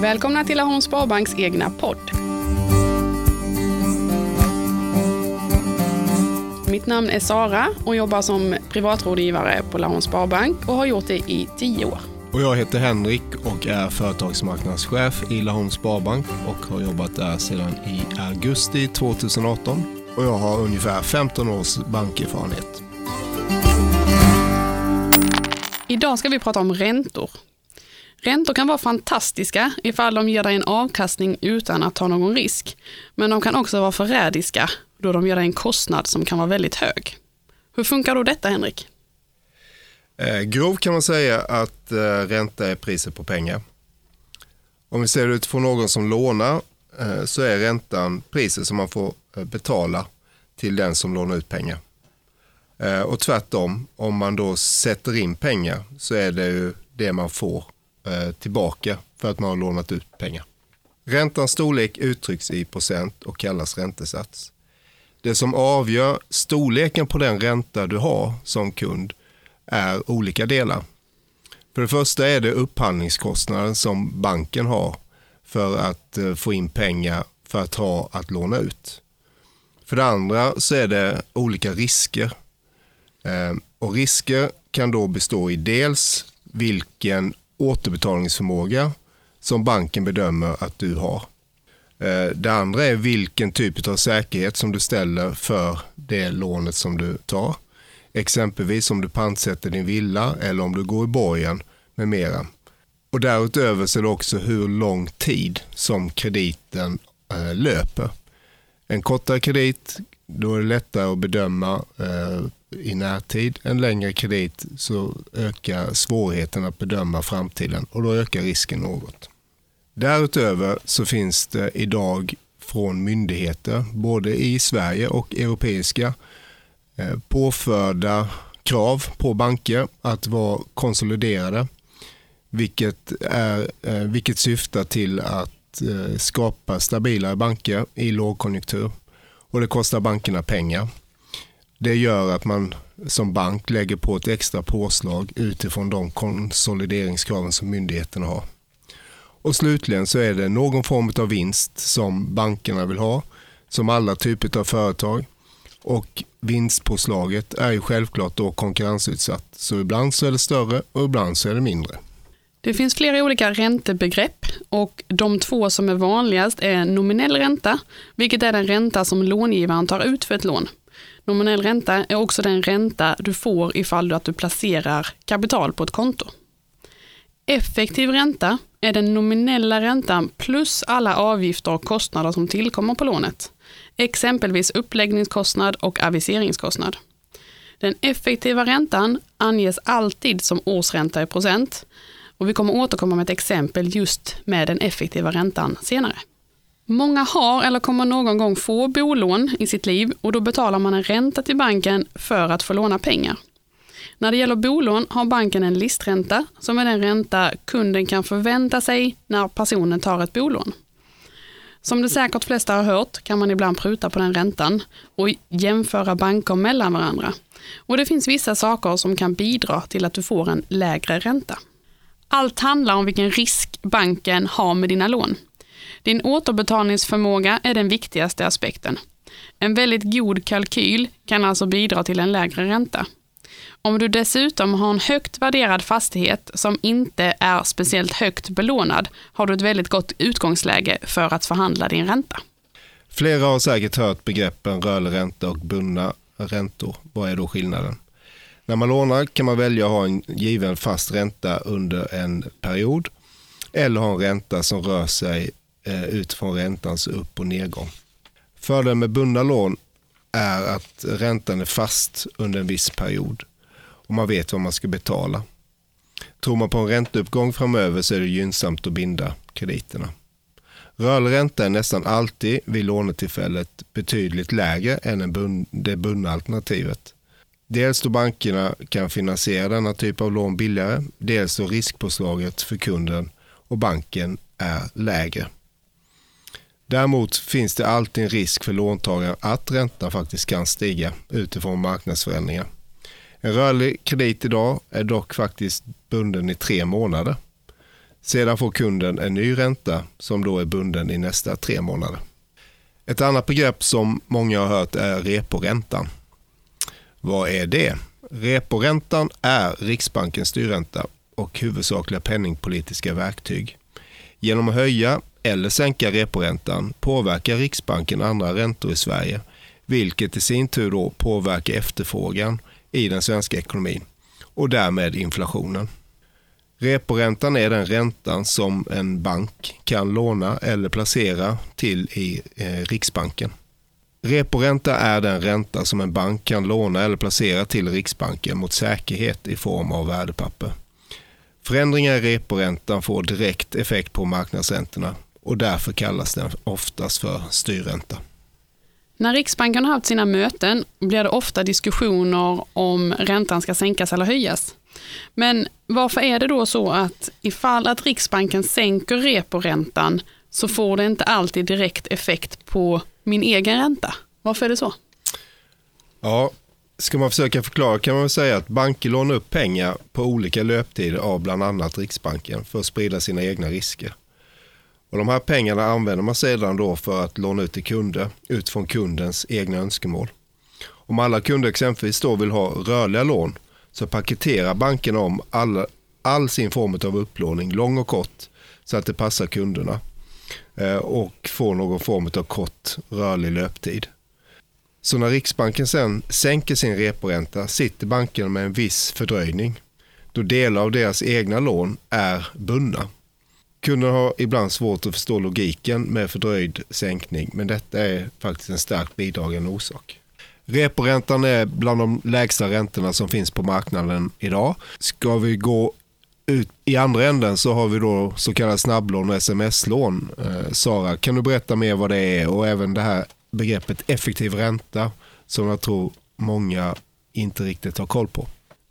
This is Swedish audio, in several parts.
Välkomna till Laholms Sparbanks egna podd. Mitt namn är Sara och jobbar som privatrådgivare på Laholms Sparbank och har gjort det i tio år. Och jag heter Henrik och är företagsmarknadschef i Laholms Sparbank och har jobbat där sedan i augusti 2018. Och jag har ungefär 15 års bankerfarenhet. Idag ska vi prata om räntor. Räntor kan vara fantastiska ifall de ger dig en avkastning utan att ta någon risk. Men de kan också vara förrädiska då de ger dig en kostnad som kan vara väldigt hög. Hur funkar då detta Henrik? Eh, grov kan man säga att eh, ränta är priset på pengar. Om vi ser det utifrån någon som lånar eh, så är räntan priset som man får eh, betala till den som lånar ut pengar. Eh, och tvärtom, om man då sätter in pengar så är det ju det man får Eh, tillbaka för att man har lånat ut pengar. Räntans storlek uttrycks i procent och kallas räntesats. Det som avgör storleken på den ränta du har som kund är olika delar. För det första är det upphandlingskostnaden som banken har för att eh, få in pengar för att ha att låna ut. För det andra så är det olika risker. Eh, och risker kan då bestå i dels vilken återbetalningsförmåga som banken bedömer att du har. Eh, det andra är vilken typ av säkerhet som du ställer för det lånet som du tar. Exempelvis om du pantsätter din villa eller om du går i borgen med mera. Och därutöver så är det också hur lång tid som krediten eh, löper. En kortare kredit, då är det lättare att bedöma eh, i närtid. En längre kredit så ökar svårigheten att bedöma framtiden och då ökar risken något. Därutöver så finns det idag från myndigheter, både i Sverige och europeiska, eh, påförda krav på banker att vara konsoliderade, vilket, är, eh, vilket syftar till att eh, skapa stabilare banker i lågkonjunktur. Och det kostar bankerna pengar. Det gör att man som bank lägger på ett extra påslag utifrån de konsolideringskraven som myndigheterna har. Och slutligen så är det någon form av vinst som bankerna vill ha, som alla typer av företag. Och vinstpåslaget är ju självklart då konkurrensutsatt. Så ibland så är det större och ibland så är det mindre. Det finns flera olika räntebegrepp och de två som är vanligast är nominell ränta, vilket är den ränta som långivaren tar ut för ett lån. Nominell ränta är också den ränta du får ifall att du placerar kapital på ett konto. Effektiv ränta är den nominella räntan plus alla avgifter och kostnader som tillkommer på lånet. Exempelvis uppläggningskostnad och aviseringskostnad. Den effektiva räntan anges alltid som årsränta i procent och vi kommer återkomma med ett exempel just med den effektiva räntan senare. Många har eller kommer någon gång få bolån i sitt liv och då betalar man en ränta till banken för att få låna pengar. När det gäller bolån har banken en listränta som är den ränta kunden kan förvänta sig när personen tar ett bolån. Som det säkert flesta har hört kan man ibland pruta på den räntan och jämföra banker mellan varandra. Och det finns vissa saker som kan bidra till att du får en lägre ränta. Allt handlar om vilken risk banken har med dina lån. Din återbetalningsförmåga är den viktigaste aspekten. En väldigt god kalkyl kan alltså bidra till en lägre ränta. Om du dessutom har en högt värderad fastighet som inte är speciellt högt belånad har du ett väldigt gott utgångsläge för att förhandla din ränta. Flera har säkert hört begreppen rörlig ränta och bundna räntor. Vad är då skillnaden? När man lånar kan man välja att ha en given fast ränta under en period eller ha en ränta som rör sig Eh, utifrån räntans upp och nedgång. Fördelen med bundna lån är att räntan är fast under en viss period och man vet vad man ska betala. Tror man på en ränteuppgång framöver så är det gynnsamt att binda krediterna. Rörlig ränta är nästan alltid vid lånetillfället betydligt lägre än det bundna alternativet. Dels då bankerna kan finansiera denna typ av lån billigare, dels då riskpåslaget för kunden och banken är lägre. Däremot finns det alltid en risk för låntagaren att räntan faktiskt kan stiga utifrån marknadsförändringar. En rörlig kredit idag är dock faktiskt bunden i tre månader. Sedan får kunden en ny ränta som då är bunden i nästa tre månader. Ett annat begrepp som många har hört är reporäntan. Vad är det? Reporäntan är Riksbankens styrränta och huvudsakliga penningpolitiska verktyg. Genom att höja eller sänka reporäntan påverkar Riksbanken andra räntor i Sverige, vilket i sin tur då påverkar efterfrågan i den svenska ekonomin och därmed inflationen. Reporäntan är den räntan som en bank kan låna eller placera till i eh, Riksbanken. Reporänta är den ränta som en bank kan låna eller placera till Riksbanken mot säkerhet i form av värdepapper. Förändringar i reporäntan får direkt effekt på marknadsräntorna och därför kallas den oftast för styrränta. När Riksbanken har haft sina möten blir det ofta diskussioner om räntan ska sänkas eller höjas. Men varför är det då så att ifall att Riksbanken sänker reporäntan så får det inte alltid direkt effekt på min egen ränta? Varför är det så? Ja, ska man försöka förklara kan man säga att banker lånar upp pengar på olika löptider av bland annat Riksbanken för att sprida sina egna risker. Och de här pengarna använder man sedan då för att låna ut till kunder utifrån kundens egna önskemål. Om alla kunder exempelvis då vill ha rörliga lån så paketerar bankerna om all, all sin form av upplåning, lång och kort, så att det passar kunderna eh, och får någon form av kort rörlig löptid. Så när Riksbanken sen sänker sin reporänta sitter bankerna med en viss fördröjning då delar av deras egna lån är bundna. Kunden har ibland svårt att förstå logiken med fördröjd sänkning men detta är faktiskt en starkt bidragande orsak. Reporäntan är bland de lägsta räntorna som finns på marknaden idag. Ska vi gå ut i andra änden så har vi då så kallade snabblån och sms-lån. Eh, Sara, kan du berätta mer vad det är och även det här begreppet effektiv ränta som jag tror många inte riktigt har koll på?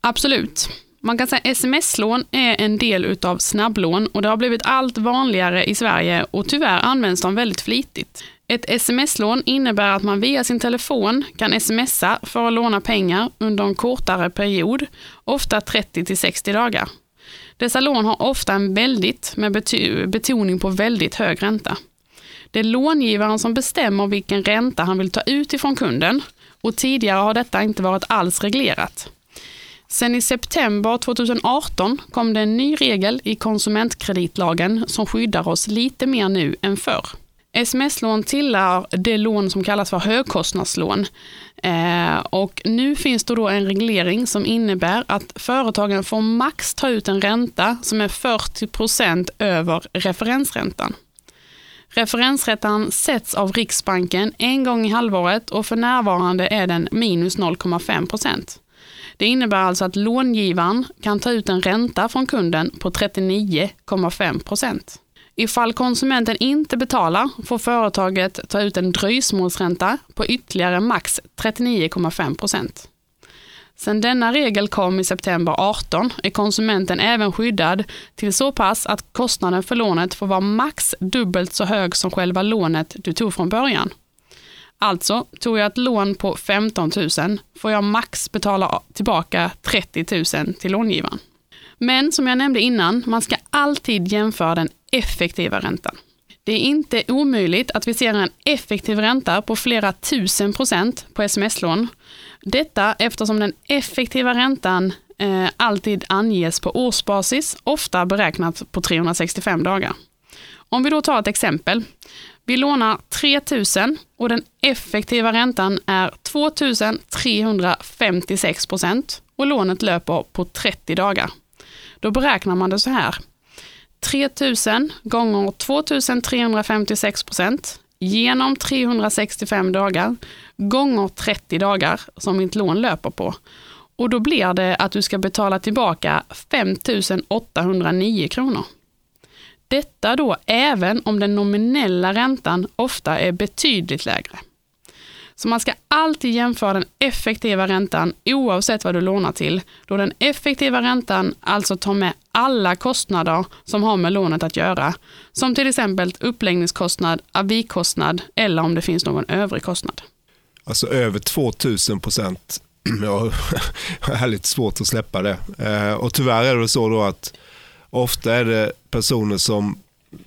Absolut. Man kan säga sms-lån är en del av snabblån och det har blivit allt vanligare i Sverige och tyvärr används de väldigt flitigt. Ett sms-lån innebär att man via sin telefon kan smsa för att låna pengar under en kortare period, ofta 30 60 dagar. Dessa lån har ofta en väldigt, med betoning på väldigt hög ränta. Det är långivaren som bestämmer vilken ränta han vill ta ut ifrån kunden och tidigare har detta inte varit alls reglerat. Sen i september 2018 kom det en ny regel i konsumentkreditlagen som skyddar oss lite mer nu än förr. Sms-lån tillhör det lån som kallas för högkostnadslån. Eh, och nu finns det då en reglering som innebär att företagen får max ta ut en ränta som är 40% över referensräntan. Referensräntan sätts av Riksbanken en gång i halvåret och för närvarande är den minus 0,5 det innebär alltså att långivaren kan ta ut en ränta från kunden på 39,5% Ifall konsumenten inte betalar får företaget ta ut en dröjsmålsränta på ytterligare max 39,5 procent. Sedan denna regel kom i september 18 är konsumenten även skyddad till så pass att kostnaden för lånet får vara max dubbelt så hög som själva lånet du tog från början. Alltså, tog jag ett lån på 15 000 får jag max betala tillbaka 30 000 till långivaren. Men som jag nämnde innan, man ska alltid jämföra den effektiva räntan. Det är inte omöjligt att vi ser en effektiv ränta på flera tusen procent på sms-lån. Detta eftersom den effektiva räntan eh, alltid anges på årsbasis, ofta beräknat på 365 dagar. Om vi då tar ett exempel. Vi lånar 3 000 och den effektiva räntan är 2 356 procent och lånet löper på 30 dagar. Då beräknar man det så här. 3000 gånger 2356 procent genom 365 dagar gånger 30 dagar som mitt lån löper på. Och då blir det att du ska betala tillbaka 5 809 kronor. Detta då även om den nominella räntan ofta är betydligt lägre. Så man ska alltid jämföra den effektiva räntan oavsett vad du lånar till, då den effektiva räntan alltså tar med alla kostnader som har med lånet att göra, som till exempel uppläggningskostnad, avikostnad eller om det finns någon övrig kostnad. Alltså över 2000 procent. Jag har lite svårt att släppa det. Eh, och tyvärr är det så då att Ofta är det personer som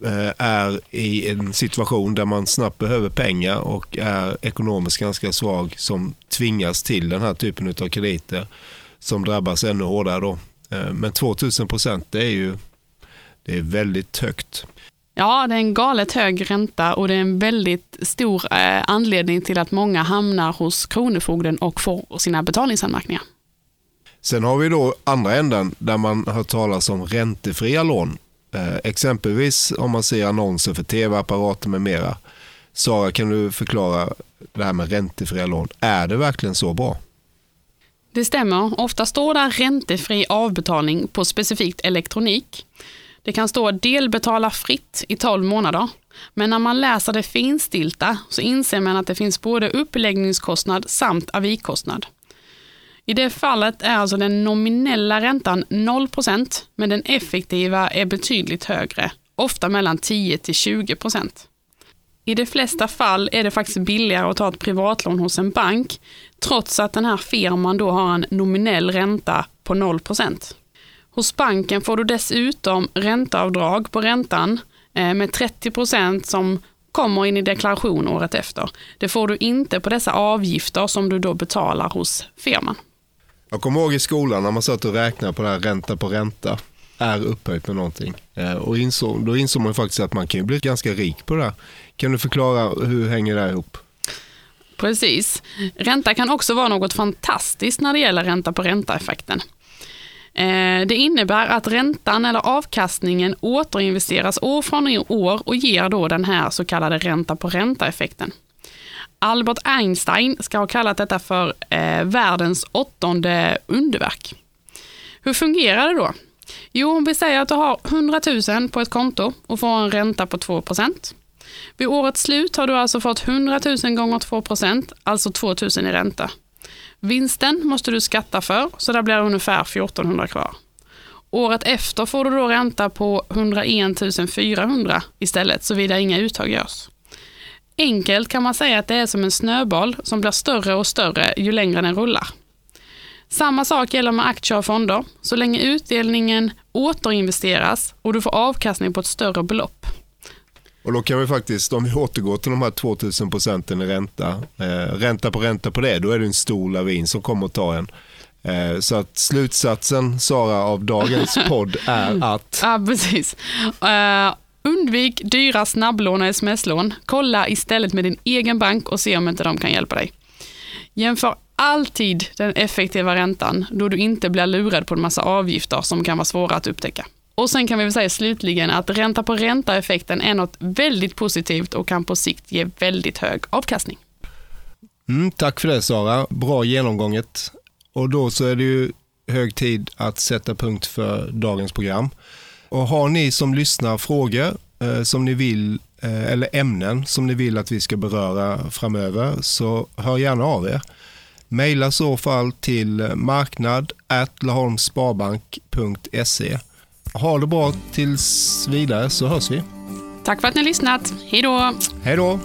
eh, är i en situation där man snabbt behöver pengar och är ekonomiskt ganska svag som tvingas till den här typen av krediter som drabbas ännu hårdare då. Eh, men 2000 procent det är ju det är väldigt högt. Ja, det är en galet hög ränta och det är en väldigt stor eh, anledning till att många hamnar hos Kronofogden och får sina betalningsanmärkningar. Sen har vi då andra änden där man hört talas om räntefria lån. Eh, exempelvis om man ser annonser för tv-apparater med mera. Sara, kan du förklara det här med räntefria lån? Är det verkligen så bra? Det stämmer. Ofta står där räntefri avbetalning på specifikt elektronik. Det kan stå delbetala fritt i 12 månader. Men när man läser det finstilta så inser man att det finns både uppläggningskostnad samt avikostnad. I det fallet är alltså den nominella räntan 0% men den effektiva är betydligt högre, ofta mellan 10 till 20% I de flesta fall är det faktiskt billigare att ta ett privatlån hos en bank, trots att den här firman då har en nominell ränta på 0% Hos banken får du dessutom ränteavdrag på räntan eh, med 30% som kommer in i deklaration året efter. Det får du inte på dessa avgifter som du då betalar hos firman. Jag kommer ihåg i skolan när man satt och räknade på det här ränta på ränta är upphöjt med någonting. Eh, och insåg, då insåg man faktiskt att man kan bli ganska rik på det här. Kan du förklara hur hänger det här ihop? Precis. Ränta kan också vara något fantastiskt när det gäller ränta på ränta-effekten. Eh, det innebär att räntan eller avkastningen återinvesteras år från år och ger då den här så kallade ränta på ränta-effekten. Albert Einstein ska ha kallat detta för eh, världens åttonde underverk. Hur fungerar det då? Jo, vi säger att du har 100 000 på ett konto och får en ränta på 2% Vid årets slut har du alltså fått 100 000 gånger 2 alltså 2 000 i ränta. Vinsten måste du skatta för, så där blir det ungefär 1400 kvar. Året efter får du då ränta på 101 400 istället, såvida inga uttag görs. Enkelt kan man säga att det är som en snöboll som blir större och större ju längre den rullar. Samma sak gäller med aktier och fonder. Så länge utdelningen återinvesteras och du får avkastning på ett större belopp. Och då kan vi faktiskt, om vi återgår till de här 2000 procenten i ränta, eh, ränta på ränta på det, då är det en stor lavin som kommer att ta en. Eh, så att slutsatsen, Sara, av dagens podd är att... Ja, precis. Uh, undvik dyra snabblån och sms-lån. Kolla istället med din egen bank och se om inte de kan hjälpa dig. Jämför alltid den effektiva räntan då du inte blir lurad på en massa avgifter som kan vara svåra att upptäcka. Och sen kan vi väl säga slutligen att ränta på ränta-effekten är något väldigt positivt och kan på sikt ge väldigt hög avkastning. Mm, tack för det Sara, bra genomgånget. Och då så är det ju hög tid att sätta punkt för dagens program. Och har ni som lyssnar frågor eh, som ni vill eh, eller ämnen som ni vill att vi ska beröra framöver så hör gärna av er. Maila så fall till marknad laholmsparbank.se. Ha det bra tills vidare så hörs vi. Tack för att ni har lyssnat. Hej då! Hej då!